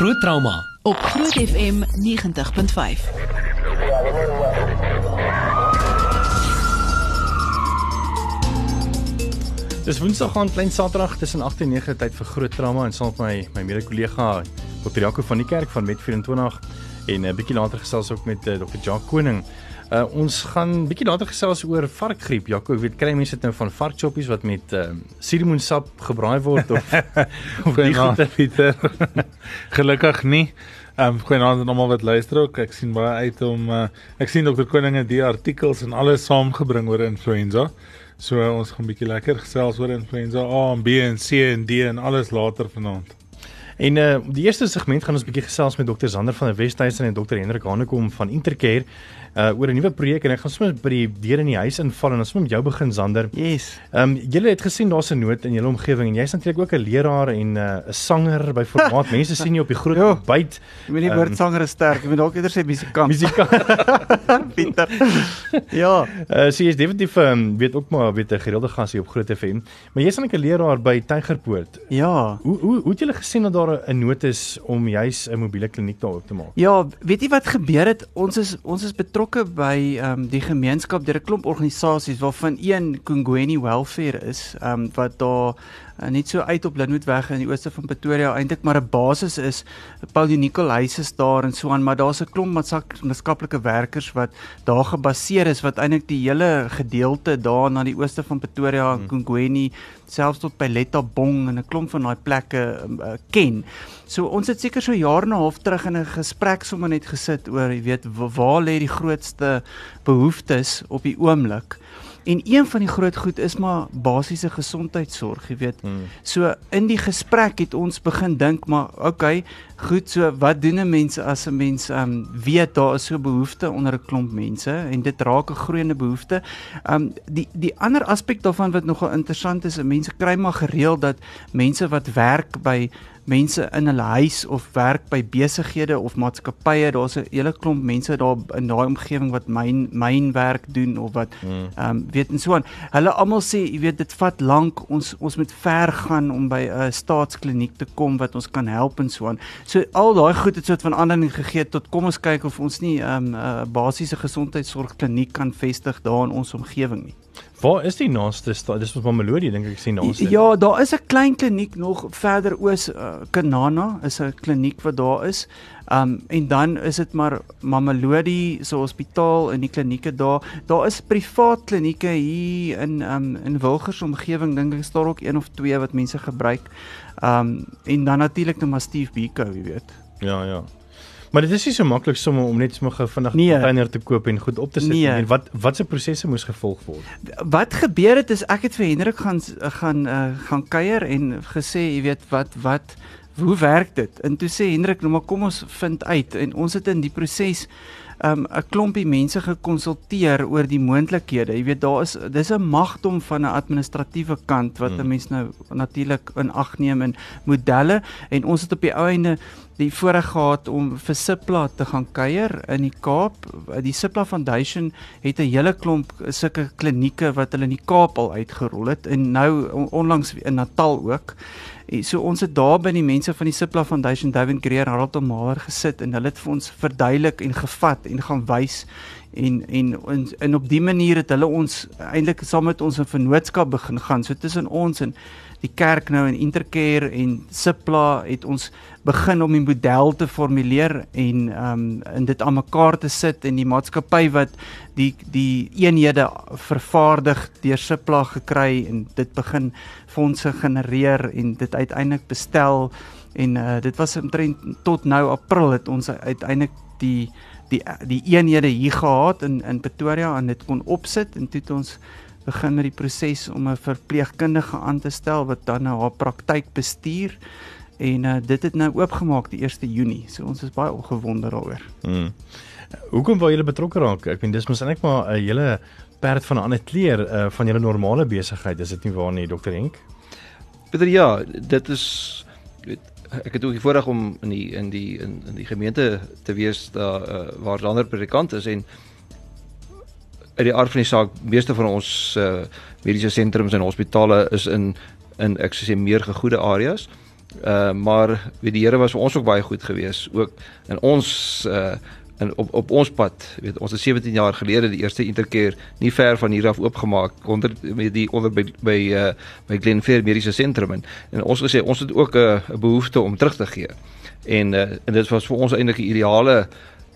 Groot Trauma op Groot FM 90.5. Dis Woensdag aan klein Saterdag tussen 8 en 9 tyd vir Groot Trauma en saam met my my mede-kollega Dr. Jaco van die kerk van Met24 en 'n uh, bietjie later gesels ook met uh, Dr. Jacques Koning. Uh, ons gaan bietjie later gesels oor varkgriep. Jaco, weet kry mense dit nou van varkchoppies wat met uh, suurlemoensap gebraai word of of nie Pieter. Gelukkig nie. Ehm um, goeienaand aan almal wat luister ook. Ek sien baie uit om uh, ek sien Dr. Koning het die artikels en alles saamgebring oor influenza. So uh, ons gaan bietjie lekker gesels oor influenza A en B en C en D en alles later vanaand. En uh die eerste segment gaan ons bietjie gesels met dokter Zander van Westhuizen en dokter Hendrik Hanekom van Intercare uh oor 'n nuwe projek en ek gaan sommer by die deur in die huis inval en ons moet met jou begin Zander. Yes. Ehm um, julle het gesien daar's 'n nood in julle omgewing en jy's natuurlik ook 'n leraar en 'n uh, sanger by formaat. Mense sien jou op die groot Jo. byt. Ek weet nie woord sanger is sterk. Ek moet dalk eerder sê musikant. Musikant. Pieter. ja. Uh so jy's definitief ehm um, weet ook maar weet 'n gereelde gas hier op Groot FM. Maar jy's eintlik 'n leraar by Tygerpoort. Ja. Hoe hoe hoe het julle gesien dat daar 'n nood is om juis 'n mobiele kliniek daar op te maak? Ja, weet jy wat gebeur het? Ons is ons is betrokke by ehm um, die gemeenskap deur 'n klomp organisasies waarvan een Kungweni Welfare is, ehm um, wat daar uh, net so uit op Linwoodweg in die ooste van Pretoria eintlik maar 'n basis is. Paul Nicol huis is daar en so aan, maar daar's 'n klomp maatskaplike werkers wat daar gebaseer is wat eintlik die hele gedeelte daar na die ooste van Pretoria en Kungweni selfs tot by Lettabong en 'n klomp van daai plekke uh, ken. So ons het seker so jaar en 'n half terug in 'n gesprek sommer net gesit oor, jy weet, wa- waar lê die grootste behoeftes op die oomblik? En een van die groot goed is maar basiese gesondheidsorg, jy weet. Hmm. So in die gesprek het ons begin dink, maar okay, goed, so wat doen 'n mens as 'n mens um weet daar is so behoefte onder 'n klomp mense en dit raak 'n groeiende behoefte. Um die die ander aspek daarvan wat nogal interessant is, mense kry maar gereeld dat mense wat werk by mense in hulle huis of werk by besighede of maatskappye, daar's 'n hele klomp mense daar in daai omgewing wat myn mynwerk doen of wat Hmm. ehm um, weet en so aan. Hulle almal sê, jy weet, dit vat lank. Ons ons moet ver gaan om by 'n staatskliniek te kom wat ons kan help en so aan. So al daai goed het soort van aanleiding gegee tot kom ons kyk of ons nie ehm um, 'n uh, basiese gesondheidsorgkliniek kan vestig daar in ons omgewing nie. Waar is die naaste stad? Dis mos Mamelodi dink ek sien naaste. Ja, daar is 'n klein kliniek nog verder oos uh, Kanana is 'n kliniek wat daar is. Um en dan is dit maar Mamelodi se hospitaal en die klinieke daar. Daar is privaat klinieke hier in um in Wilgers omgewing dink ek is daar ook een of twee wat mense gebruik. Um en dan natuurlik net maar Steve Biko, jy weet. Ja, ja. Maar dit is nie so maklik sommer om net sommer vinnig 'n Nee. container te koop en goed op te sit Nee. nie. En wat wat se prosesse moes gevolg word? Wat gebeur het is ek het vir Hendrik gaan gaan uh, gaan kuier en gesê, jy weet wat wat hoe werk dit? En toe sê Hendrik, nou maar kom ons vind uit en ons het in die proses um 'n klompie mense gekonsulteer oor die moontlikhede. Jy weet daar is dis 'n magdom van 'n administratiewe kant wat 'n Hmm. mens nou natuurlik in ag neem in modelle en ons het op die ou einde die voorreg gehad om vir Sipla te gaan kuier in die Kaap. Die Sipla Foundation het 'n hele klomp sulke klinieke wat hulle in die Kaap al uitgerol het en nou on- onlangs in Natal ook. So ons het daar by die mense van die Sipla Foundation, David Greer en Harold Omaar gesit en hulle het vir ons verduidelik en gevat en gaan wys en en en op die manier het hulle ons eintlik saam met ons 'n vennootskap begin gaan. So tussen ons en die kerk nou en Intercare en Sipla het ons begin om die model te formuleer en ehm um, in dit aan mekaar te sit en die maatskappy wat die die eenhede vervaardig deur Sipla gekry en dit begin fondse genereer en dit uiteindelik bestel en uh, dit was omtrent tot nou April het ons uiteindelik die die die eenhede hier gehad in in Pretoria en dit kon opsit en toe het ons begin met die proses om 'n verpleegkundige aan te stel wat dan nou haar praktyk bestuur en uh, dit het nou oopgemaak die 1 Junie. So ons is baie opgewonde daaroor. Hmm. Hoekom wou julle betrokke raak? Ek meen dis mos eintlik maar 'n hele perd van 'n ander kleur uh, van julle normale besigheid, is dit nie waar nie, Dr Henk? Pieter ja, dit is weet ek het ook die voorreg om in die in die in, in die gemeente te wees daar uh, waar 'n ander predikant is en uit die aard van die saak meeste van ons uh, mediese sentrums en hospitale is in in ek sou sê meer gegoede areas. Uh maar weet die Here was vir ons ook baie goed geweest ook in ons uh en op op ons pad, weet ons het 17 jaar gelede die eerste interkeer nie ver van hier af oopgemaak onder met die onder by by uh by Glenfair Mediese Sentrum en, en ons gesê ons het ook 'n uh, behoefte om terug te gee. En uh, en dit was vir ons eintlik 'n ideale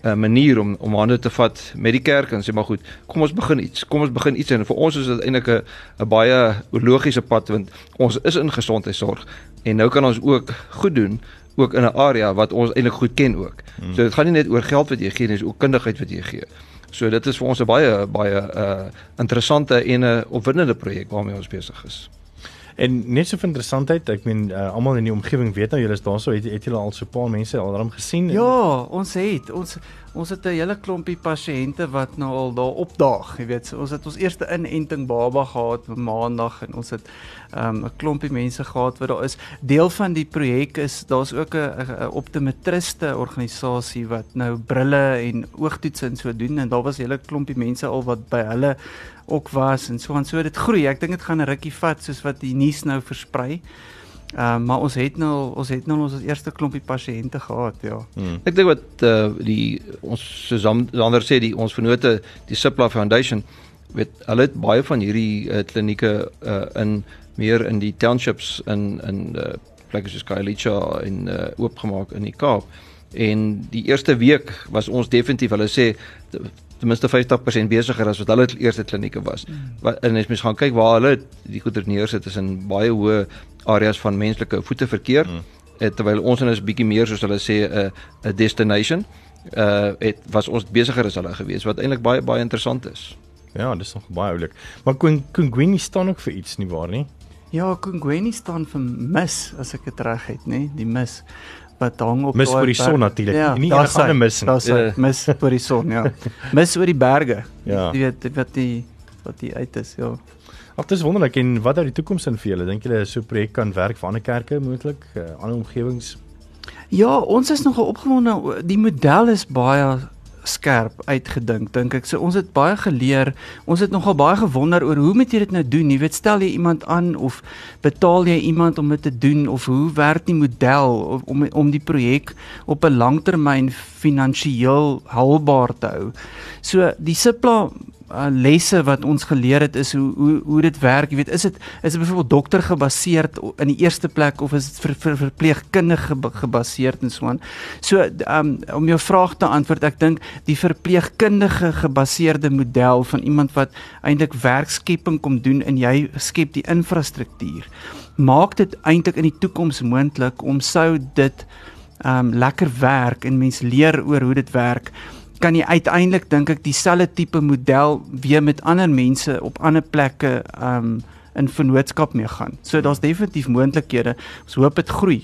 uh, manier om om hande te vat met die kerk en sê maar goed, kom ons begin iets. Kom ons begin iets en vir ons is dit eintlik 'n 'n baie logiese pad want ons is in gesondheidsorg en nou kan ons ook goed doen ook in 'n area wat ons eintlik goed ken ook. Hmm. So dit gaan nie net oor geld wat jy gee nie, dis ook kundigheid wat jy gee. So dit is vir ons 'n baie baie uh interessante en 'n opwindende projek waarmee ons besig is. En net so vir interessantheid, ek meen uh, almal in die omgewing weet nou julle is daarso het, het julle al so 'n paar mense al daarom gesien? Ja, ons het ons ons het 'n hele klompie pasiënte wat nou al daar opdaag, jy weet. So, ons het ons eerste inenting baba gehad maandag en ons het ehm, 'n um, klompie mense gehad wat daar is. Deel van die projek is daar's ook 'n optometriste organisasie wat nou brille en oogtoetse en so doen en daar was 'n hele klompie mense al wat by hulle ook was en so en so dit groei. Ek dink dit gaan 'n rukkie vat soos wat die nuus nou versprei. Ehm uh, maar ons het nou ons het nou ons eerste klompie pasiënte gehad, ja. Hmm. Ek dink wat uh, die ons soos ander sê die ons vennote die Sipla Foundation weet hulle het baie van hierdie uh, klinieke uh, in meer in die townships in in uh, plekke soos Khayelitsha en uh, oopgemaak in die Kaap. En die eerste week was ons definitief hulle sê ten minste 50% besigger as wat hulle eerste klinieke was. Mm. Wat en as mens gaan kyk waar hulle die goeder neersit is in baie hoë areas van menslike voeteverkeer. Mm. Eh, terwyl ons in is bietjie meer soos hulle sê 'n 'n destination. Uh het was ons besigger as hulle gewees wat eintlik baie baie interessant is. Ja, dis nog baie oulik. Maar Kungweni staan ook vir iets nie waar nie? Ja, Kungweni staan vir mis as ek dit reg het, nê? Die mis wat hang op mis oor die son natuurlik ja, nie enige ander mis nie daar's yeah. mis oor die son ja mis oor die berge ja jy weet wat die wat die uit is ja Ag dis wonderlik en wat uit die toekoms in vir julle dink julle so 'n projek kan werk vir ander kerke moontlik uh, ander omgewings Ja ons is nog opgewonde die model is baie skerp uitgedink dink ek. So ons het baie geleer. Ons het nogal baie gewonder oor hoe moet jy dit nou doen? Jy weet stel jy iemand aan of betaal jy iemand om dit te doen of hoe werk die model om om die projek op 'n langtermyn finansiëel haalbaar te hou. So die Sipla uh, lesse wat ons geleer het is hoe hoe hoe dit werk. Jy weet, is dit is dit byvoorbeeld dokter gebaseer in die eerste plek of is dit vir, vir verpleegkundige gebaseer en so aan. So um, om jou vraag te antwoord, ek dink die verpleegkundige gebaseerde model van iemand wat eintlik werkskepping kom doen en jy skep die infrastruktuur. Maak dit eintlik in die toekoms moontlik om sou dit um lekker werk en mense leer oor hoe dit werk kan jy uiteindelik dink ek dieselfde tipe model weer met ander mense op ander plekke um in vennootskap mee gaan. So daar's definitief moontlikhede. Ons hoop dit groei.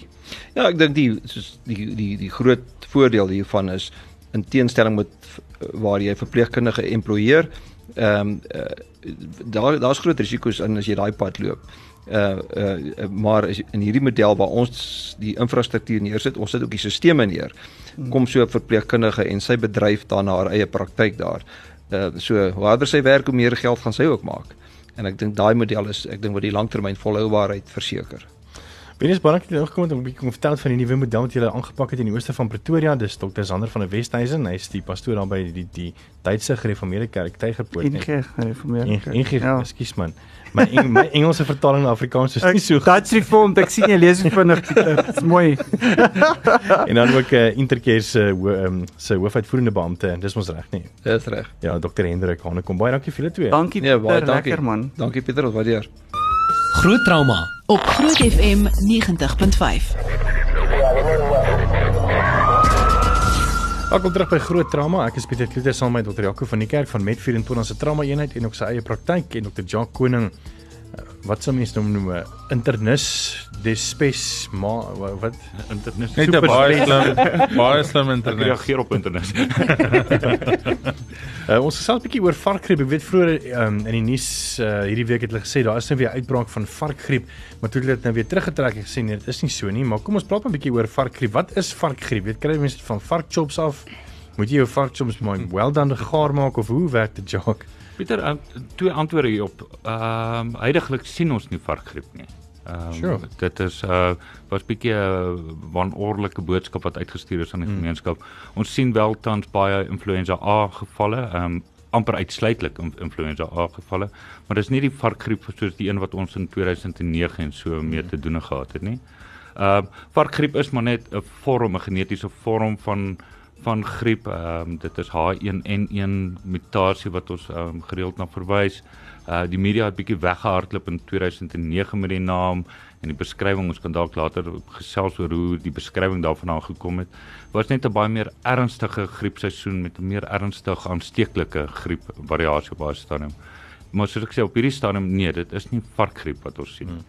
Ja, ek dink die soos die die die groot voordeel hiervan is in teenstelling met waar jy verpleegkundige employeer, ehm um, uh, daar daar's groot risiko's in as jy daai pad loop. Uh uh maar in hierdie model waar ons die infrastruktuur neersit, ons sit ook die stelsels neer kom so 'n verpleegkundige en sy bedryf dan haar eie praktyk daar. Uh so hoe harder sy werk, hoe meer geld gaan sy ook maak. En ek dink daai model is ek dink wat die langtermyn volhoubaarheid verseker. Wenes Barak het nog gekom om 'n bietjie kom vertel van die nuwe model wat jy gele aangepak het in die ooste van Pretoria. Dis Dr. Zander van die Westhuizen. Hy is die pastoor daar by die die Duitse Gereformeerde Kerk Tygerpoort. NG Gereformeerde Kerk. NG, ja. ekskuus man. My Eng, my Engelse vertaling na Afrikaans is nie so goed. Dutch Reformed, ek sien jy lees vinnig Pieter. Dit's mooi. en dan ook 'n uh, Intercare se um, se hoofuitvoerende beampte. Dis ons reg nie. Dis reg. Ja, Dr. Hendrik Hanekom. Baie dankie vir julle twee. Dankie nee, Pieter, nee, lekker man. Dankie Pieter, wat waardeer. Groot trauma op Groot FM 90.5. Welkom terug by Groot Trauma. Ek is Pieter Kloete saam met Dr. Jaco van die Kerk van Met 24 se trauma eenheid en ook sy eie praktyk en Dr. Jacques Koning wat sou mense noem noem internis despes ma wat? Internis. Net baie slim baie slim internis. Reageer op internis. Uh, ons gesels 'n bietjie oor varkgriep. Ek weet vroeër um, in die nuus uh, hierdie week het hulle gesê daar is nou weer uitbraak van varkgriep maar toe het dit nou weer teruggetrek en gesê nee dit is nie so nie. Maar kom ons praat 'n bietjie oor varkgriep. Wat is varkgriep? Weet kry mense van varkchops af? Moet jy jou varkchops mooi well done gaar maak of hoe werk dit Jock Pieter, uh, twee antwoorde hierop. Ehm uh, heidaglik sien ons nie varkgriep nie. Ehm Sure. dit is uh was bietjie 'n uh, wanordelike boodskap wat uitgestuur is aan die Mm. gemeenskap. Ons sien wel tans baie influenza A gevalle, ehm um, amper uitsluitlik in- influenza A gevalle, maar dis nie die varkgriep soos die een wat ons in 2009 en so mee te doen gehad het nie. Ehm uh, varkgriep is maar net 'n vorm, 'n genetiese vorm van van griep. Ehm um, dit is H1N1 mutasie wat ons ehm um, gereeld na verwys. Uh die media het bietjie weggehardloop in 2009 met die naam en die beskrywing ons kan dalk later gesels oor hoe die beskrywing daarvan aan gekom het. Was net 'n baie meer ernstige griepseisoen met 'n meer ernstige aansteeklike griep variasie op daai stadium. Maar soos ek sê op hierdie stadium nee, dit is nie varkgriep wat ons sien nie.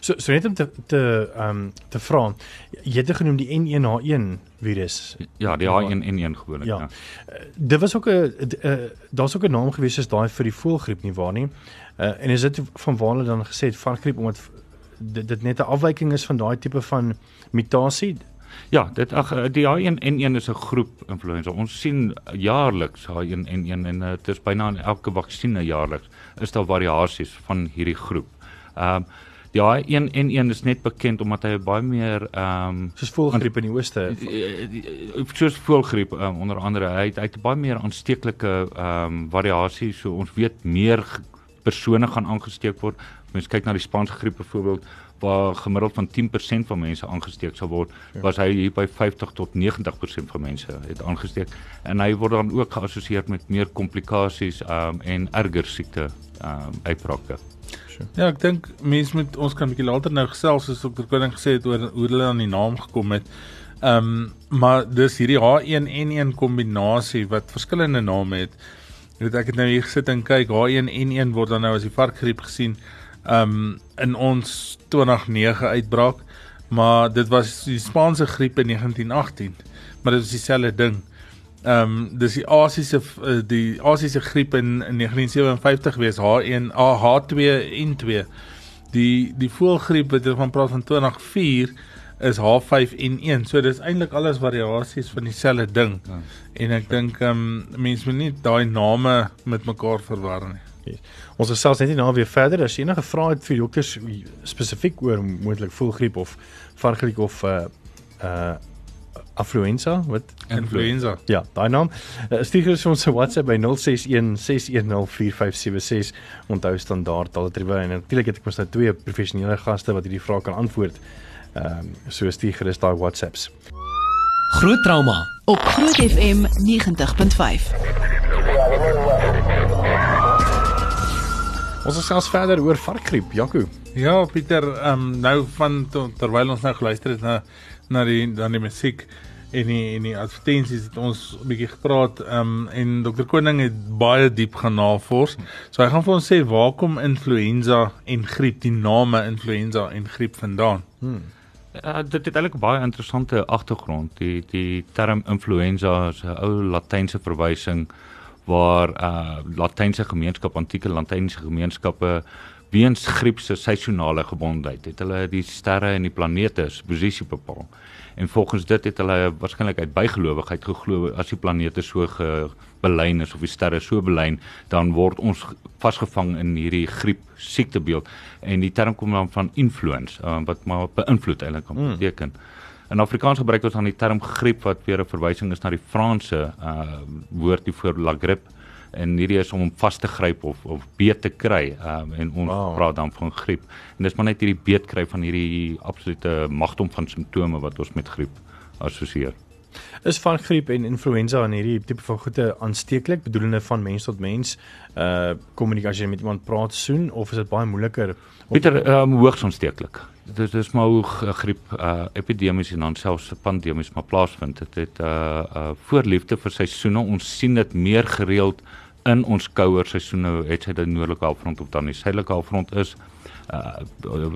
So so net om te te ehm um, te vra. Jy het genoem die N1H1 virus. Ja, die H1N1 gewoonlik. Ja. Ja. Dit was ook 'n uh, daar's ook 'n naam gewees as daai vir die voëlgriep nie waar nie. Uh, en is dit van waar hulle dan gesê het varkgriep omdat dit, dit net 'n afwyking is van daai tipe van mutasie? Ja, dit ag eh, die H1N1 is 'n groep influenza. Ons sien jaarliks H1N1 en dit is byna in elke vaksines jaarliks is daar variasies van hierdie groep. Ehm um, die H1N1 is net bekend omdat hy baie meer ehm um, Soos voëlgriep in die ooste. soos voelgriep um, onder andere hy het, hy het baie meer aansteeklike ehm um, variasies so ons weet meer persone gaan aangesteek word. Mens kyk na die Spaanse griep byvoorbeeld waar gemiddeld van 10% van mense aangesteek sal word, Ja. was hy hier by 50 tot 90% van mense het aangesteek en hy word dan ook geassosieer met meer komplikasies ehm um, en erger siekte ehm um, uitbrake. Ja, ek dink mense moet ons kan 'n bietjie later nou gesels soos Dr. Koning gesê het oor hoe hulle aan die naam gekom het. Ehm um, maar dis hierdie H1N1 kombinasie wat verskillende name het. Weet ek het nou hier gesit en kyk H1N1 word dan nou as die varkgriep gesien ehm um, in ons 2009 uitbraak, maar dit was die Spaanse griep in 1918, maar dit is dieselfde ding. Ehm um, dis die Asiëse uh, die Asiëse griep in, in 1957 wees H1 H2N2. Die die voëlgriep wat jy van praat van 2004 is H5N1. So dis eintlik alles variasies van dieselfde ding. Ja. En ek dink ehm um, mense moet nie daai name met mekaar verwar nie. Ons gesels net nou weer verder. As enige vrae het vir dokters spesifiek oor moontlik voëlgriep of varkgriep of uh uh affluenza, wat Influenza. Ja, daai naam. Uh, stuur gerus ons 'n WhatsApp by 061 610 4576. Onthou standaard altydwe en natuurlik het ek mos nou twee professionele gaste wat hierdie vrae kan antwoord. Ehm um, so stuur gerus daai WhatsApps. Groot trauma op Groot FM 90.5. Ons gesels verder oor varkgriep, Jaco. Ja, Pieter, ehm um, nou van to, terwyl ons nou geluister het na na die dan die musiek en die en die advertensies het ons 'n bietjie gepraat um, en Dr Koning het baie diep gaan navors. So hy gaan vir ons sê waar kom influenza en griep, die name influenza en griep vandaan? Hmm. Uh, dit het eintlik 'n baie interessante agtergrond. Die die term influenza is 'n ou latynse verwysing waar uh latynse gemeenskap, antieke latynse gemeenskappe weens griep se seisonale gebondenheid het hulle die sterre en die planete se posisie bepaal. En volgens dit het hulle waarskynlik uit bygelowigheid geglo as die planete so gebelyn is of die sterre so belyn, dan word ons vasgevang in hierdie griep siektebeeld en die term kom dan van influence uh, wat maar beïnvloed eintlik kan Mm. beteken. In Afrikaans gebruik ons dan die term griep wat weer 'n verwysing is na die Franse uh woord hiervoor la grippe en hierdie is om vas te gryp of of beet te kry um, en ons Wow. praat dan van griep en dis maar net hierdie beet kry van hierdie absolute magdom van simptome wat ons met griep assosieer. Is varkgriep en influenza en hierdie tipe van goede aansteeklik, bedoelende van mens tot mens, uh kommunikasie met iemand praat soen of is dit baie moeiliker? Pieter, ehm um, hoogs aansteeklik. Dit is maar hoe griep uh epidemies en dan selfs pandemies maar plaasvind. Dit het uh uh voorliefde vir seisoene. Ons sien dit meer gereeld in ons kouer seisoene, het sy die noordelike halfrond of dan die suidelike halfrond is. Uh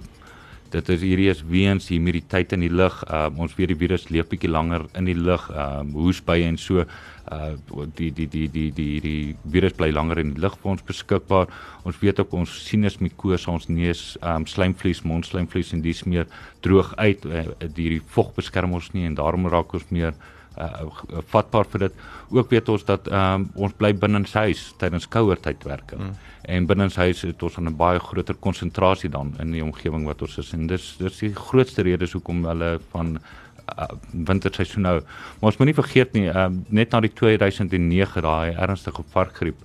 dit is hierdie is weens die humiditeit in die lug. Uh ons weet die virus leef bietjie langer in die lug, uh hoesbye en so uh die die die die die die virus bly langer in die lug vir ons beskikbaar. Ons weet ook ons sinus mukosa, ons neus, um slijmvlies, mondslijmvlies en dis meer droog uit. Uh, die die vog beskerm ons nie en daarom raak ons meer uh vatbaar vir dit. Ook weet ons dat um, ons bly binne ons huis tydens kouer tydwerke. Mm. En binne ons huis het ons 'n baie groter konsentrasie dan in die omgewing wat ons is en dis dis die grootste rede hoekom hulle van uh, winterseisoen nou. Maar ons moenie vergeet nie, uh, net na die 2009 daai ernstige varkgriep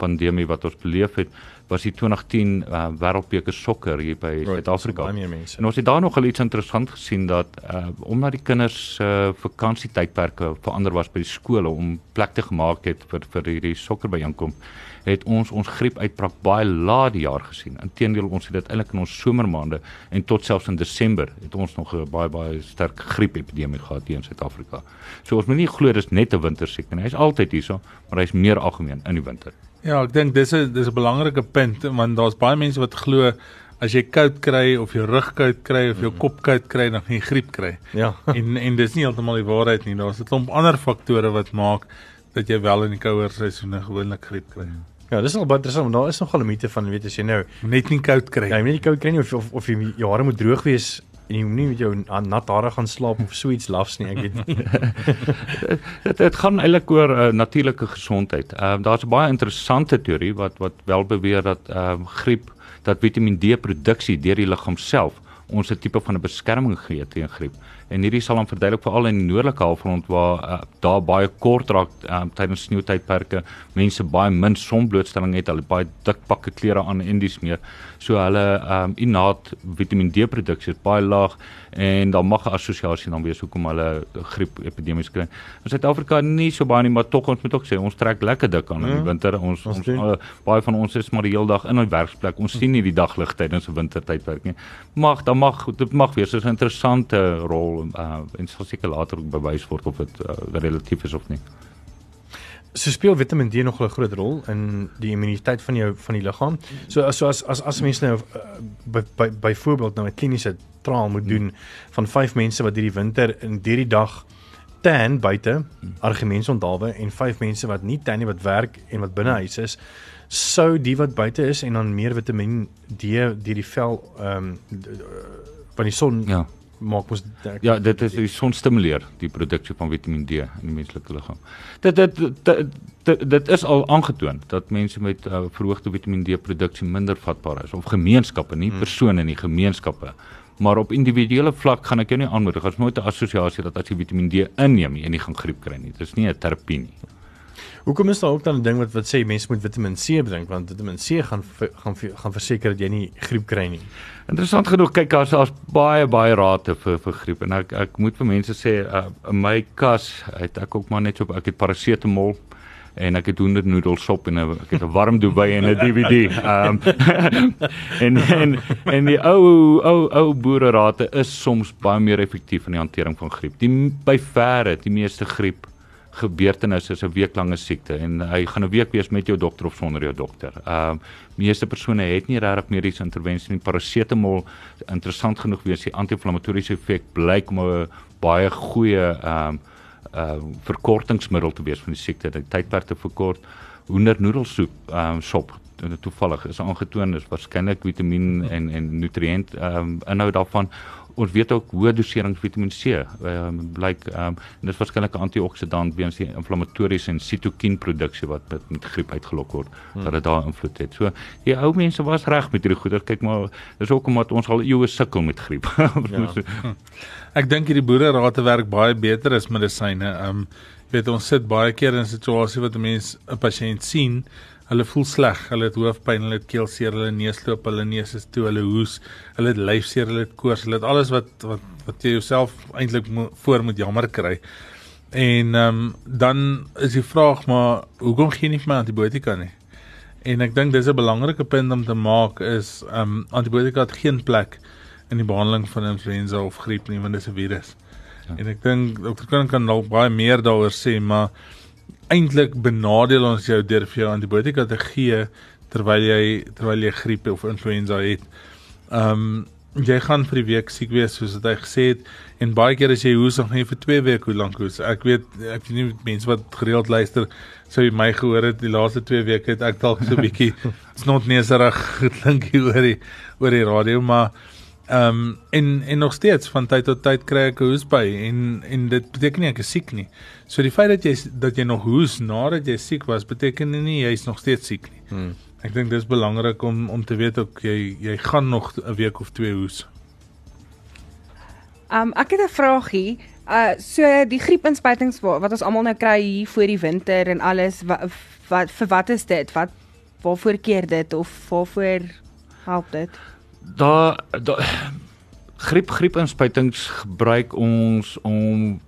pandemie wat ons beleef het, was die 2010 uh, wêreldbeker sokker hier by Right, Suid-Afrika. mense. En ons het daar nog al iets interessant gesien dat uh, omdat die kinders se uh, vakansietydperke verander was by die skole om plek te gemaak het vir vir hierdie sokkerbyeenkom, het ons ons griepuitbraak baie laat die jaar gesien. Inteendeel ons het dit eintlik in ons somermaande en tot selfs in Desember het ons nog 'n baie baie sterk griepepidemie gehad hier in Suid-Afrika. So ons moenie glo dis net 'n wintersiekte nie. Hy's altyd hierso, maar hy's meer algemeen in die winter. Ja, ek dink dis 'n dis 'n belangrike punt want daar's baie mense wat glo as jy koud kry of jou rug koud kry of jou kop koud kry dan gaan jy griep kry. Ja. en en dis nie heeltemal die waarheid nie. Daar's 'n klomp ander faktore wat maak dat jy wel in die kouer seisoene gewoonlik griep kry. Ja, dis nog baie interessant. want Daar is nogal 'n mite van weet as jy nou Net nie koud kry. Ja, jy moet nie koud kry nie of of, of jy jou hare moet droog wees en jy moet nie met jou na- nat hare gaan slaap of so iets lafs nie, ek weet nie. Dit dit gaan eintlik oor uh, natuurlike gesondheid. Ehm uh, daar's 'n baie interessante teorie wat wat wel beweer dat ehm uh, griep dat Vitamiin D produksie deur die liggaam self ons 'n tipe van 'n beskerming gee teen griep. En hierdie sal dan verduidelik veral in die noordelike halfrond waar uh, daar baie kort raak um, tydens sneeutydperke, mense baie min sonblootstelling het, hulle baie dik pakke klere aan en dis meer. So hulle um, innaat Vitamiin D produksie is baie laag en dan mag 'n assosiasie dan wees hoekom hulle griep epidemies kry. In Suid-Afrika nie so baie nie, maar tog ons moet ook sê ons trek lekker dik aan in die winter. Ons ons ons doen. uh, baie van ons is maar die hele dag in 'n werksplek. Ons sien nie die daglig tydens 'n wintertydperk nie. Mag dan mag dit mag wees 'n interessante rol uh, en sal seker later ook bewys word of dit uh, relatief is of nie. So speel Vitamiin D nog 'n groot rol in die immuniteit van jou van die liggaam. So so as as as mense nou uh, by by byvoorbeeld nou 'n kliniese trial moet doen van 5 mense wat hierdie winter in hierdie dag tan buite argumente onthaalwe en 5 mense wat nie tan nie wat werk en wat binne huis is sou die wat buite is en dan meer Vitamiin D deur die vel ehm um, van die son Ja. Maak mos Ja, dit is die son stimuleer die produksie van Vitamiin D in die menslike liggaam. Dit dit dit, dit, dit is al aangetoon dat mense met uh, verhoogde Vitamiin D produksie minder vatbaar is of gemeenskappe, nie persone nie, gemeenskappe. Maar op individuele vlak gaan ek jou nie aanmoedig as nooit 'n assosiasie dat as jy Vitamiin D inneem, jy nie gaan griep kry nie. Dis nie 'n terapie nie. Hoekom is daar ook dan 'n ding wat wat sê mense moet Vitamiin C drink want Vitamiin C gaan gaan ver- gaan verseker dat jy nie griep kry nie. Interessant genoeg kyk daar's daar's baie baie rate vir vir griep en ek ek moet vir mense sê uh, in my kas het ek ook maar net so ek het parasetamol en ek het hoendernoedelsop en 'n- ek het 'n warm duvet en 'n DVD. Ehm en en en die ou ou ou boererate is soms baie meer effektief in die hantering van griep. Die by verre die meeste griep gebeurtenisse is 'n weeklange siekte en hy gaan 'n week wees met jou dokter of sonder jou dokter. Ehm um, meeste persone het nie regtig mediese intervensie nie. Parasetamol interessant genoeg wees die anti-inflammatoriese effek blyk om 'n baie goeie ehm um, uh verkortingsmiddel te wees van die siekte, die tydperk te verkort. Hoendernoedelsoep ehm um, sop to- toevallig is aangetoon is waarskynlik vitamien en en nutriënt ehm um, inhoud daarvan. Ons weet ook hoë doserings Vitamiin C ehm um, blyk ehm um, en dit is waarskynlik 'n antioksidant weens die inflammatoriese en sitokienproduksie wat met, met griep uitgelok word hmm. dat dit daar invloed het. So die ou mense was reg met hierdie goeder. Kyk maar, dis ook omdat ons al eeue sukkel met griep. ja. Ek dink hierdie boererate werk baie beter as medisyne. Ehm um, weet ons sit baie keer in 'n situasie wat 'n mens 'n pasiënt sien, hulle voel sleg, hulle het hoofpyn, hulle het keelseer, hulle neusloop, hulle neus is toe, hulle hoes, hulle het lyfseer, hulle het koors, hulle het alles wat wat wat jy jouself eintlik mo voor moet jammer kry. En ehm um, dan is die vraag maar hoekom gee nie vir my antibiotika nie? En ek dink dis 'n belangrike punt om te maak is ehm um, antibiotika het geen plek in die behandeling van influenza of griep nie want dit is 'n virus. Ja. En ek dink dokter Koning kan dalk baie meer daaroor sê, maar eintlik benadeel ons jou deur vir jou antibiotika te gee terwyl jy terwyl jy griep of influenza het. Ehm um, jy gaan vir die week siek wees soos wat hy gesê het en baie keer as jy hoes dan gaan jy vir 2 weke hoe lank hoes. Ek weet ek weet nie mense wat gereeld luister sou jy my gehoor het die laaste 2 weke het ek dalk so 'n bietjie snotneserig geklink hier oor die oor die radio maar Ehm um, en en nog steeds van tyd tot tyd kry ek 'n hoesbui en en dit beteken nie ek is siek nie. So die feit dat jy dat jy nog hoes nadat jy siek was, beteken nie jy's nog steeds siek nie. Hmm. Ek dink dis belangrik om om te weet ook jy jy gaan nog 'n week of twee hoes. Um ek het 'n vragie. Uh so die griepinspuitings wat ons almal nou kry hier voor die winter en alles wat, wat vir wat is dit? Wat waarvoor keer dit of waarvoor help dit? Daar daar griep griepinspuitings gebruik ons om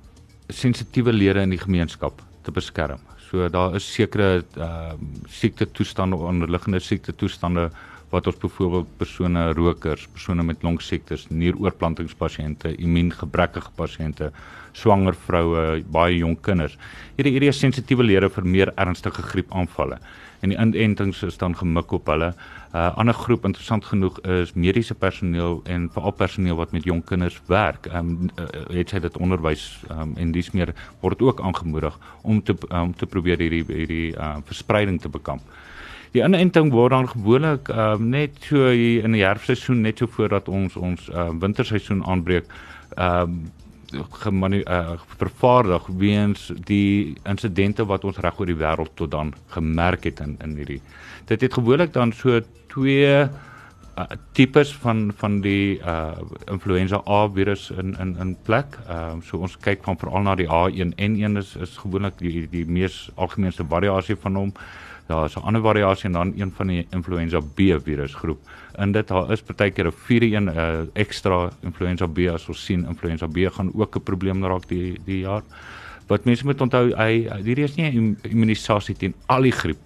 sensitiewe lede in die gemeenskap te beskerm. So daar is sekere ehm uh, siekte toestande onderliggende siekte toestande wat ons byvoorbeeld persone rokers, persone met longsiektes, nieroorplantingspasiënte, immuungebrekkige pasiënte, swanger vroue, baie jonk kinders. Hierdie hierdie sensitiewe lede vir meer ernstige griepaanvalle en die inentings is dan gemik op hulle. 'n uh, Ander groep interessant genoeg is mediese personeel en veral personeel wat met jong kinders werk. Ehm um, uh, het sy dit onderwys um, en dis meer word ook aangemoedig om te om um, te probeer hierdie hierdie uh, verspreiding te bekamp. Die inenting word dan gewoonlik um, net so in die herfseisoen net so voordat ons ons uh, winterseisoen aanbreek. Ehm um, gemanu uh, vervaardig weens die insidente wat ons reg oor die wêreld tot dan gemerk het in in hierdie dit het gewoonlik dan so twee uh, tipes van van die uh influenza A virus in in in plek. Ehm uh, so ons kyk van veral na die H1N1 is is gewoonlik die die mees algemeenste variasie van hom. Daar is 'n ander variasie en dan een van die influenza B virusgroep. En dit daar is partykeer 'n 4-1 uh, ekstra influenza B as ons sien influenza B gaan ook 'n probleem raak die die jaar. Wat mense moet onthou, hy hierdie is nie immunisasie teen al die griep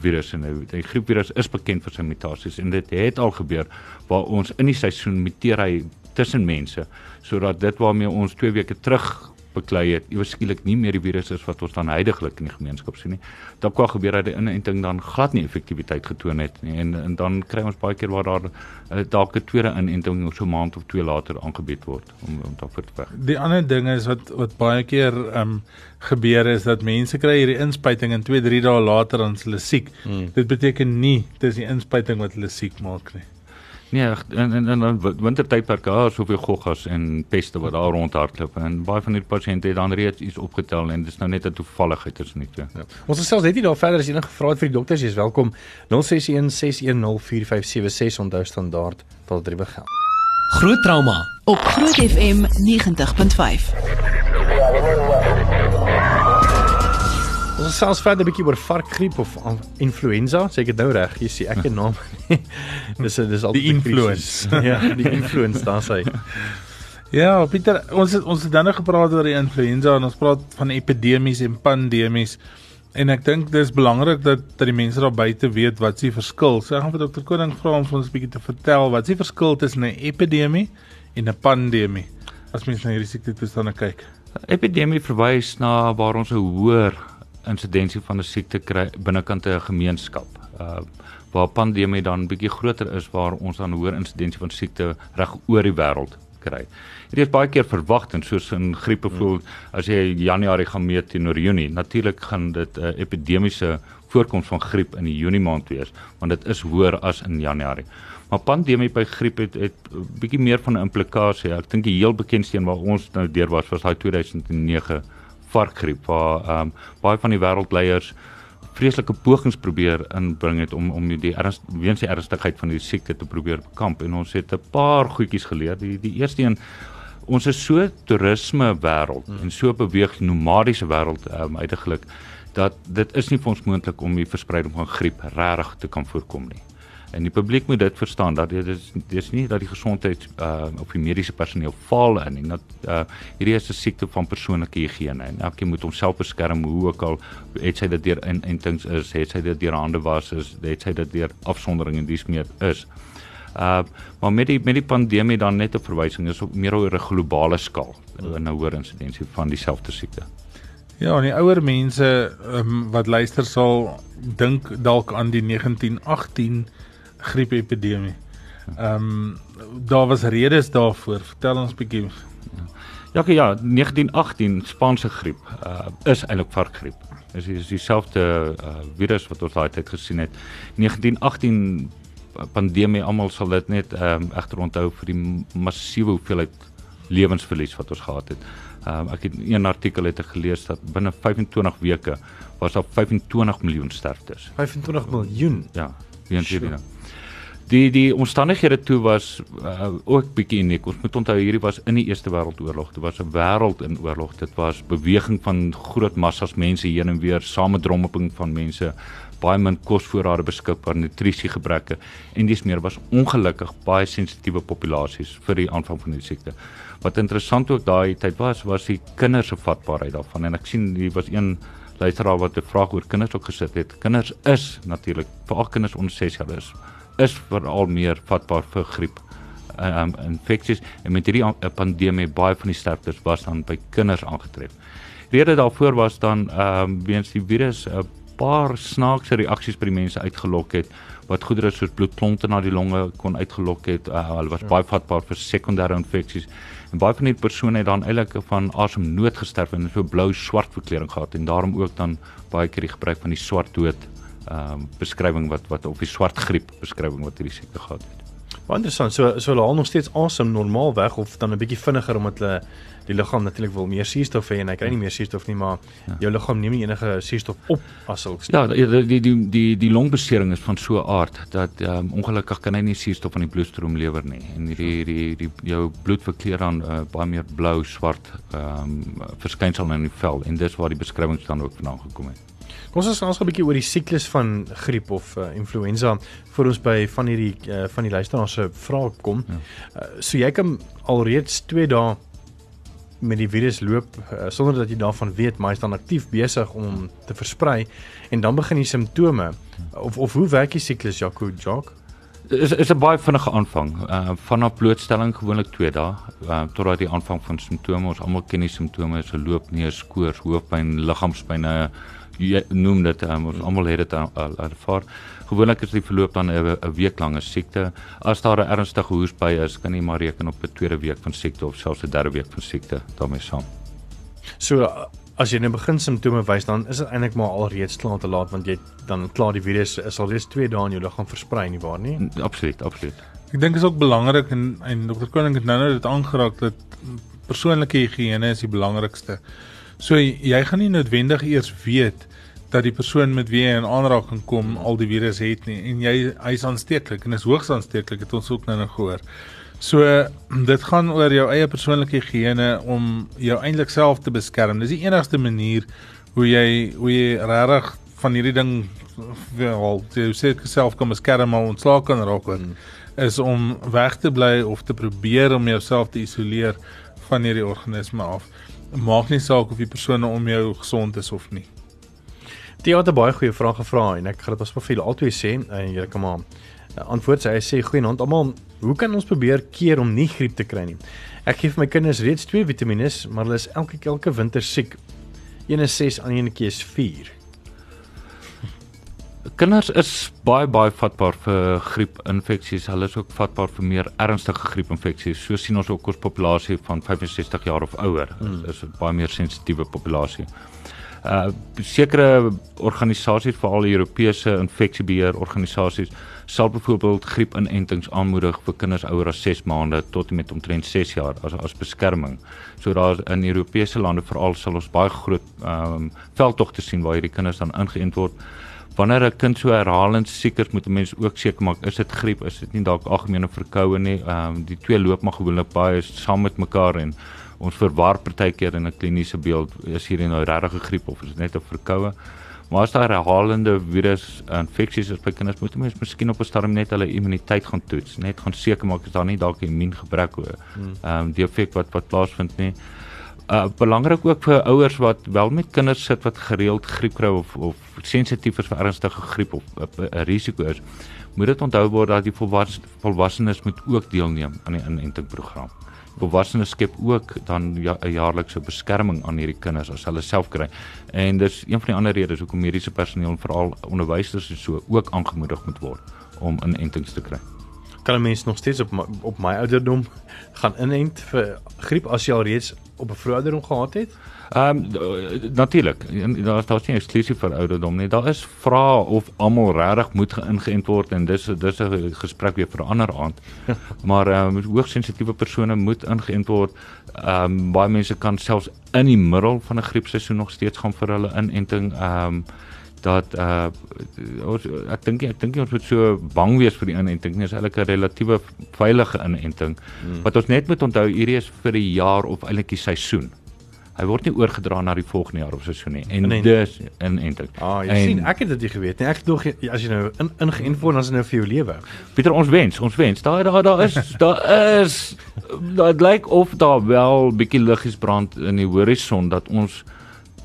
virusse nou. Die griepvirus is bekend vir sy mutasies en dit het al gebeur waar ons in die seisoen muteer hy tussen mense sodat dit waarmee ons 2 weke terug beklei het, iewers skielik nie meer die virus is wat ons dan heidaglik in die gemeenskap sien nie. Dan kwam gebeur dat die inenting dan glad nie effektiwiteit getoon het nie en en dan kry ons baie keer waar daar uh, dalk 'n tweede inenting so 'n maand of twee later aangebied word om om daarvoor te weg. Die ander ding is wat wat baie keer ehm um, gebeur is dat mense kry hierdie inspuiting en 2, 3 dae later dan hulle siek. Hmm. Dit beteken nie dis die inspuiting wat hulle siek maak nie. Nee, en en en dan wintertydperke daar soveel goggas en peste wat daar rondhardloop en baie van hierdie pasiënte het dan reeds iets opgetel en dis nou net 'n toevalligheid is nie toe. Ja. Ons gesels net nie daar verder as enige vrae vir die dokters, jy's welkom 0616104576 onthou standaard tot drie begin. Groot trauma op Groot FM 90.5. Ons sels verder 'n bietjie oor varkgriep of influenza, sê ek dit nou reg? Jy sê ek 'n naam. dis dis al die influence. ja, die influence daar sê. Ja, Pieter, ons het ons het dan nog gepraat oor die influenza en ons praat van epidemies en pandemies. En ek dink dis belangrik dat dat die mense daar buite weet wat se verskil. So ek gaan vir dokter Koning vra om vir ons 'n bietjie te vertel wat se verskil tussen 'n epidemie en 'n pandemie as mens na hierdie siekte toestande kyk. Epidemie verwys na waar ons 'n hoër insidensie van 'n siekte kry binnekant 'n gemeenskap. Uh waar pandemie dan bietjie groter is waar ons dan hoër insidensie van siekte reg oor die wêreld kry. Dit is baie keer verwag en soos in griepe voel as jy Januarie gaan meet teenoor Junie, natuurlik gaan dit 'n uh, epidemiese voorkoms van griep in die Junie maand wees, want dit is hoër as in Januarie. Maar pandemie by griep het het bietjie meer van 'n implikasie. Ek dink die heel bekendste een waar ons nou deur was was daai 2009 varkgriep waar ehm um, baie van die wêreldleiers vreeslike pogings probeer inbring het om om die erns weens die ernstigheid van die siekte te probeer bekamp en ons het 'n paar goedjies geleer. Die die eerste een ons is so toerisme wêreld hmm. en so beweeg nomadiese wêreld ehm um, uiteindelik dat dit is nie vir ons moontlik om die verspreiding van griep regtig te kan voorkom nie. En die publiek moet dit verstaan dat dit is dis nie dat die gesondheid uh of die mediese personeel faal in en dat uh hierdie is 'n siekte van persoonlike higiëne en elkeen moet homself beskerm hoe ook al het sy dit deur in entings is, het sy dit deur hande was is, het sy dit deur afsondering en dis meer is. Uh maar met die met die pandemie dan net 'n verwysing is op meer oor 'n globale skaal in 'n hoër insidensie van dieselfde siekte. Ja, en die ouer mense um, wat luister sal dink dalk aan die 1918 griepepidemie. Ehm um, daar was redes daarvoor. Vertel ons bietjie. Ja, ja, 1918 Spaanse griep uh, is eintlik varkgriep. Dit is dieselfde uh, virus wat ons daai tyd gesien het. 1918 pandemie almal sal dit net ehm um, egter onthou vir die massiewe hoeveelheid lewensverlies wat ons gehad het. Ehm um, ek het een artikel het ek gelees dat binne 25 weke was daar 25 miljoen sterftes. 25 miljoen. Ja, weens hierdie ding. Die die omstandighede toe was uh, ook bietjie uniek. Ons moet onthou hierdie was in die Eerste Wêreldoorlog. Dit was 'n wêreld in oorlog. Dit was beweging van groot massas mense heen en weer, samedromming van mense, baie min kosvoorrade beskikbaar, nutrisiegebreke en dis meer was ongelukkig baie sensitiewe populasies vir die aanvang van die siekte. Wat interessant ook daai tyd was, was die kinders se vatbaarheid daarvan en ek sien hier was een luisteraar wat 'n vraag oor kinders ook gesit het. Kinders is natuurlik, veral kinders onder 6 jaar is is veral meer vatbaar vir griep um, infeksies en met hierdie pandemie baie van die sterftes was dan by kinders aangetref. Rede daarvoor was dan ehm um, weens die virus 'n paar snaakse reaksies by die mense uitgelok het wat goedere soos bloedklonte na die longe kon uitgelok het. Uh, hulle was ja. baie vatbaar vir sekondêre infeksies en baie van die persone het dan eintlik van asemnood gesterf en so blou swart verkleuring gehad en daarom ook dan baie keer die gebruik van die swart dood ehm um, beskrywing wat wat op die swart griep beskrywing wat hierdie siekte gehad het. Baie interessant. So so hulle haal nog steeds asem normaal weg of dan 'n bietjie vinniger omdat hulle die liggaam natuurlik wil meer suurstof hê en hy kry nie meer suurstof nie, maar ja. jou liggaam neem nie enige suurstof op as hulle Ja, die die die die, die longbesering is van so 'n aard dat ehm um, ongelukkig kan hy nie suurstof van die bloedstroom lewer nie en die die die, die jou bloed verkleur dan uh, baie meer blou, swart ehm um, verskynsel in die vel en dis waar die beskrywing dan ook vandaan gekom het. Kom ons ons 'n bietjie oor die siklus van griep of uh, influenza voor ons by van hierdie uh, van die luisteraars se vrae kom. Ja. Uh, so jy kan alreeds 2 dae met die virus loop uh, sonder dat jy daarvan weet, maar hy's dan aktief besig om te versprei en dan begin die simptome of of hoe werk die siklus Jaco Jock? is is 'n baie vinnige aanvang. Uh vanaf blootstelling gewoonlik 2 dae uh totdat die aanvang van simptome. Ons almal ken die simptome, so loop neus, koors, hoofpyn, liggaamspyn, jy noem dit um, ons almal het dit al ervaar. Gewoonlik is die verloop dan 'n week lange siekte. As daar 'n ernstige hoesby is, kan jy maar reken op 'n tweede week van siekte of selfs 'n derde week van siekte daarmee saam. So as jy nou begin simptome wys, dan is dit eintlik maar al reeds klaar te laat want jy dan klaar die virus is al reeds 2 dae in jou liggaam versprei nie waar nie? Absoluut, absoluut. Ek dink is ook belangrik en en dokter Koning het nou-nou dit aangeraak dat persoonlike higiëne is die belangrikste. So jy gaan nie noodwendig eers weet dat die persoon met wie jy in aanraking kom al die virus het nie en jy hy's aansteeklik en is hoogs aansteeklik het ons ook nou nog gehoor. So dit gaan oor jou eie persoonlike higiëne om jou eintlik self te beskerm. Dis die enigste manier hoe jy hoe jy regtig van hierdie ding wel jy sê self kan beskerm maar ontslaak kan raak en is om weg te bly of te probeer om jouself te isoleer van hierdie organisme af maak nie saak of die persone om jou gesond is of nie. Die het 'n baie goeie vraag gevra en ek gaan dit op profiel altyd sê en kan maar eh, antwoord. Sy hy sê goeienaand almal. Hoe kan ons probeer keer om nie griep te kry nie? Ek gee vir my kinders reeds twee vitamiene maar hulle is elke elke winter siek. Een is 6 aan een keer is 4 Kinders is baie baie vatbaar vir griepinfeksies. Hulle is ook vatbaar vir meer ernstige griepinfeksies. So sien ons ook ons populasie van 65 jaar of ouer. Mm. Is 'n baie meer sensitiewe populasie. Uh sekere organisasies, veral Europese infeksiebeheer organisasies, sal byvoorbeeld griepinentings aanmoedig vir kinders ouer as 6 maande tot en met omtrent 6 jaar as as beskerming. So daar in Europese lande veral sal ons baie groot ehm um, veldtogte sien waar hierdie kinders dan ingeënt word wanneer 'n kind so herhalend siek is, moet 'n mens ook seker maak is dit griep, is dit nie dalk algemene verkoue nie. Ehm um, die twee loop maar gewoonlik baie saam met mekaar en ons verwar partykeer in 'n kliniese beeld is hier nou regtig 'n griep of is dit net 'n verkoue. Maar as daar herhalende virus infeksies is by kinders, moet 'n mens miskien op 'n stadium net hulle immuniteit gaan toets, net gaan seker maak is daar nie dalk 'n immuungebrek of hmm. ehm um, die effek wat wat plaasvind nie uh belangrik ook vir ouers wat wel met kinders sit wat gereeld griep kry of of sensitief is vir ernstige griep of 'n uh, risiko is. Moet dit onthou word dat die volwas, volwassenes moet ook deelneem aan die inentingprogram. Volwassenes skep ook dan 'n ja, jaarlikse beskerming aan hierdie kinders as hulle self kry. En dis een van die ander redes hoekom mediese personeel en veral onderwysers en so ook aangemoedig moet word om inentings te kry. Kan 'n mens nog steeds op my, op my ouderdom gaan inent vir griep as jy al reeds op 'n vroeë ouderdom gehad het? Ehm um, natuurlik, daar daar's nie eksklusief vir ouderdom nie. Daar is vrae of almal regtig moet geïngeënt word en dis dis 'n gesprek weer vir 'n ander aand. maar ehm um, hoogsensitiewe persone moet ingeënt word. Ehm um, baie mense kan selfs in die middel van 'n griepseisoen nog steeds gaan vir hulle inenting. Ehm um, dat uh ons ek dink ek dink ons moet so bang wees vir die inenting. Dit is eintlik 'n relatiewe veilige inenting. Hmm. Wat ons net moet onthou, hierdie is vir 'n jaar of eintlik die seisoen. Hy word nie oorgedra na die volgende jaar of seisoen nie. En Nee. dis inenting. Ah, jy En- sien, ek het dit nie geweet nie. Ek dink as jy nou in ingeënt word, dan is dit nou vir jou lewe. Pieter ons wens, ons wens. Daar daar daar is daar is dit lyk of daar wel bietjie liggies brand in die horison dat ons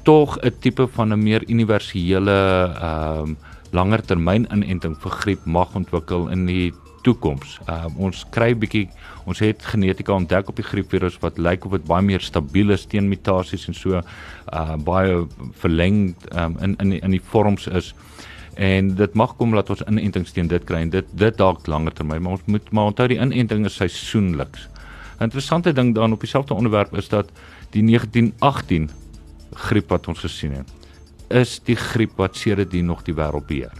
tog 'n tipe van 'n meer universele ehm um, langer termyn inenting vir griep mag ontwikkel in die toekoms. Ehm um, ons kry bietjie ons het genetika ontdek op die griepvirus wat lyk of dit baie meer stabiel is teen mutasies en so uh baie verleng um, in in die, in die vorms is en dit mag kom dat ons inentings teen dit kry en dit dit dalk langer termyn maar ons moet maar onthou die inenting is seisoenliks. 'n Interessante ding dan op dieselfde onderwerp is dat die 1918 griep wat ons gesien het is die griep wat sedertdien nog die wêreld beheer.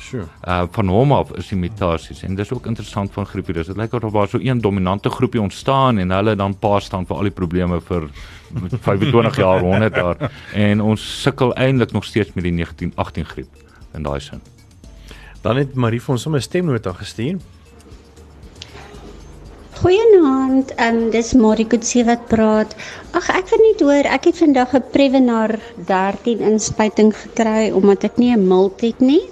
Sure. Uh van hom af is die mutasies en dis ook interessant van griepvirus. Dit lyk of daar so een dominante groepie ontstaan en hulle dan pa staan vir al die probleme vir 25 jaar, 100 jaar en ons sukkel eintlik nog steeds met die 1918 griep in daai sin. Dan het Marie vir ons sommer 'n stemnota gestuur. Goeienaand, ehm um, dis Marie Kutse wat praat. Ag ek wil net hoor, ek het vandag 'n Prevenar 13 inspuiting gekry omdat ek nie 'n mild het nie.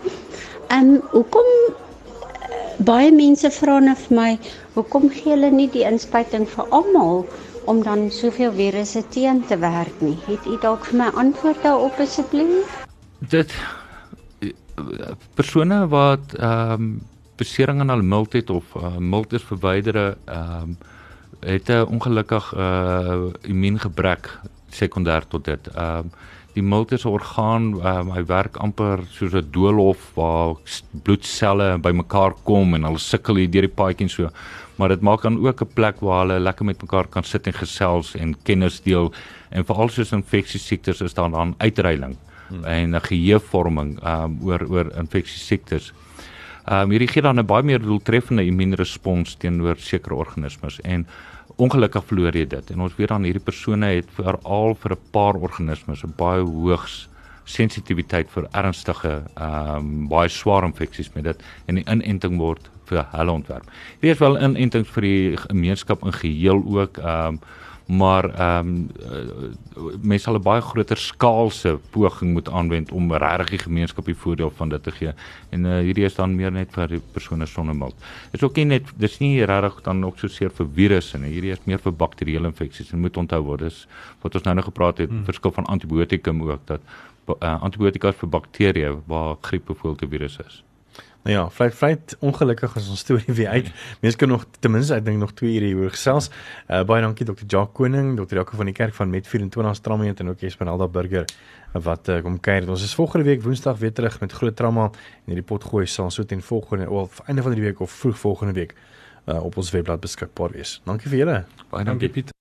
Ehm um, hoekom eh, baie mense vra nou vir my, hoekom gee hulle nie die inspuiting vir almal om dan soveel virusse teen te werk nie? Het u dalk vir my antwoord daarop asseblief? Dit persone wat ehm um, besering aan hulle milt het of uh, milt is verwydere ehm um, het 'n ongelukkig uh immuungebrek sekondêr tot dit. Ehm um, die milt is 'n orgaan, um, hy werk amper soos 'n doolhof waar bloedselle bymekaar kom en hulle sukkel hier deur die paadjie en so. Maar dit maak dan ook 'n plek waar hulle lekker met mekaar kan sit en gesels en kennis deel en veral soos infeksiesiektes is daar dan uitreiling hmm. en 'n geheuevorming um, oor oor infeksiesiektes. Ehm um, hierdie gee dan 'n baie meer doeltreffende immuunrespons teenoor sekere organismes en ongelukkig verloor jy dit. En ons weet dan hierdie persone het veral vir 'n paar organismes 'n baie hoogs sensitiwiteit vir ernstige ehm um, baie swaar infeksies met dit en die inenting word vir hulle ontwerp. Hier is wel inentings vir die gemeenskap in geheel ook ehm um, maar ehm um, mense sal 'n baie groter skaalse poging moet aanwend om regtig die gemeenskap die voordeel van dit te gee. En uh, hierdie is dan meer net vir persone sonder mild. Dit is ook nie net dis nie regtig dan ook so seer vir virusse nie. Hierdie is meer vir bakterieële infeksies en moet onthou word dis wat ons nou nog gepraat het, hmm. verskil van antibiotikum ook dat uh, antibiotika is vir bakterieë waar griep byvoorbeeld 'n virus is. Nou ja, vlei vlei ongelukkig is ons storie weer uit. Mense kan nog ten minste ek dink nog 2 ure hieroor gesels. Uh, baie dankie Dr. Jacques Koning, Dr. Jaco van die kerk van Met 24 Strammeet en ook Esmeralda Burger wat uh, kom kuier. Ons is volgende week Woensdag weer terug met groot trauma en hierdie potgooi sal so teen volgende of einde van die week of vroeg volgende week uh, op ons webblad beskikbaar wees. Dankie vir julle. Baie Dankie Piet.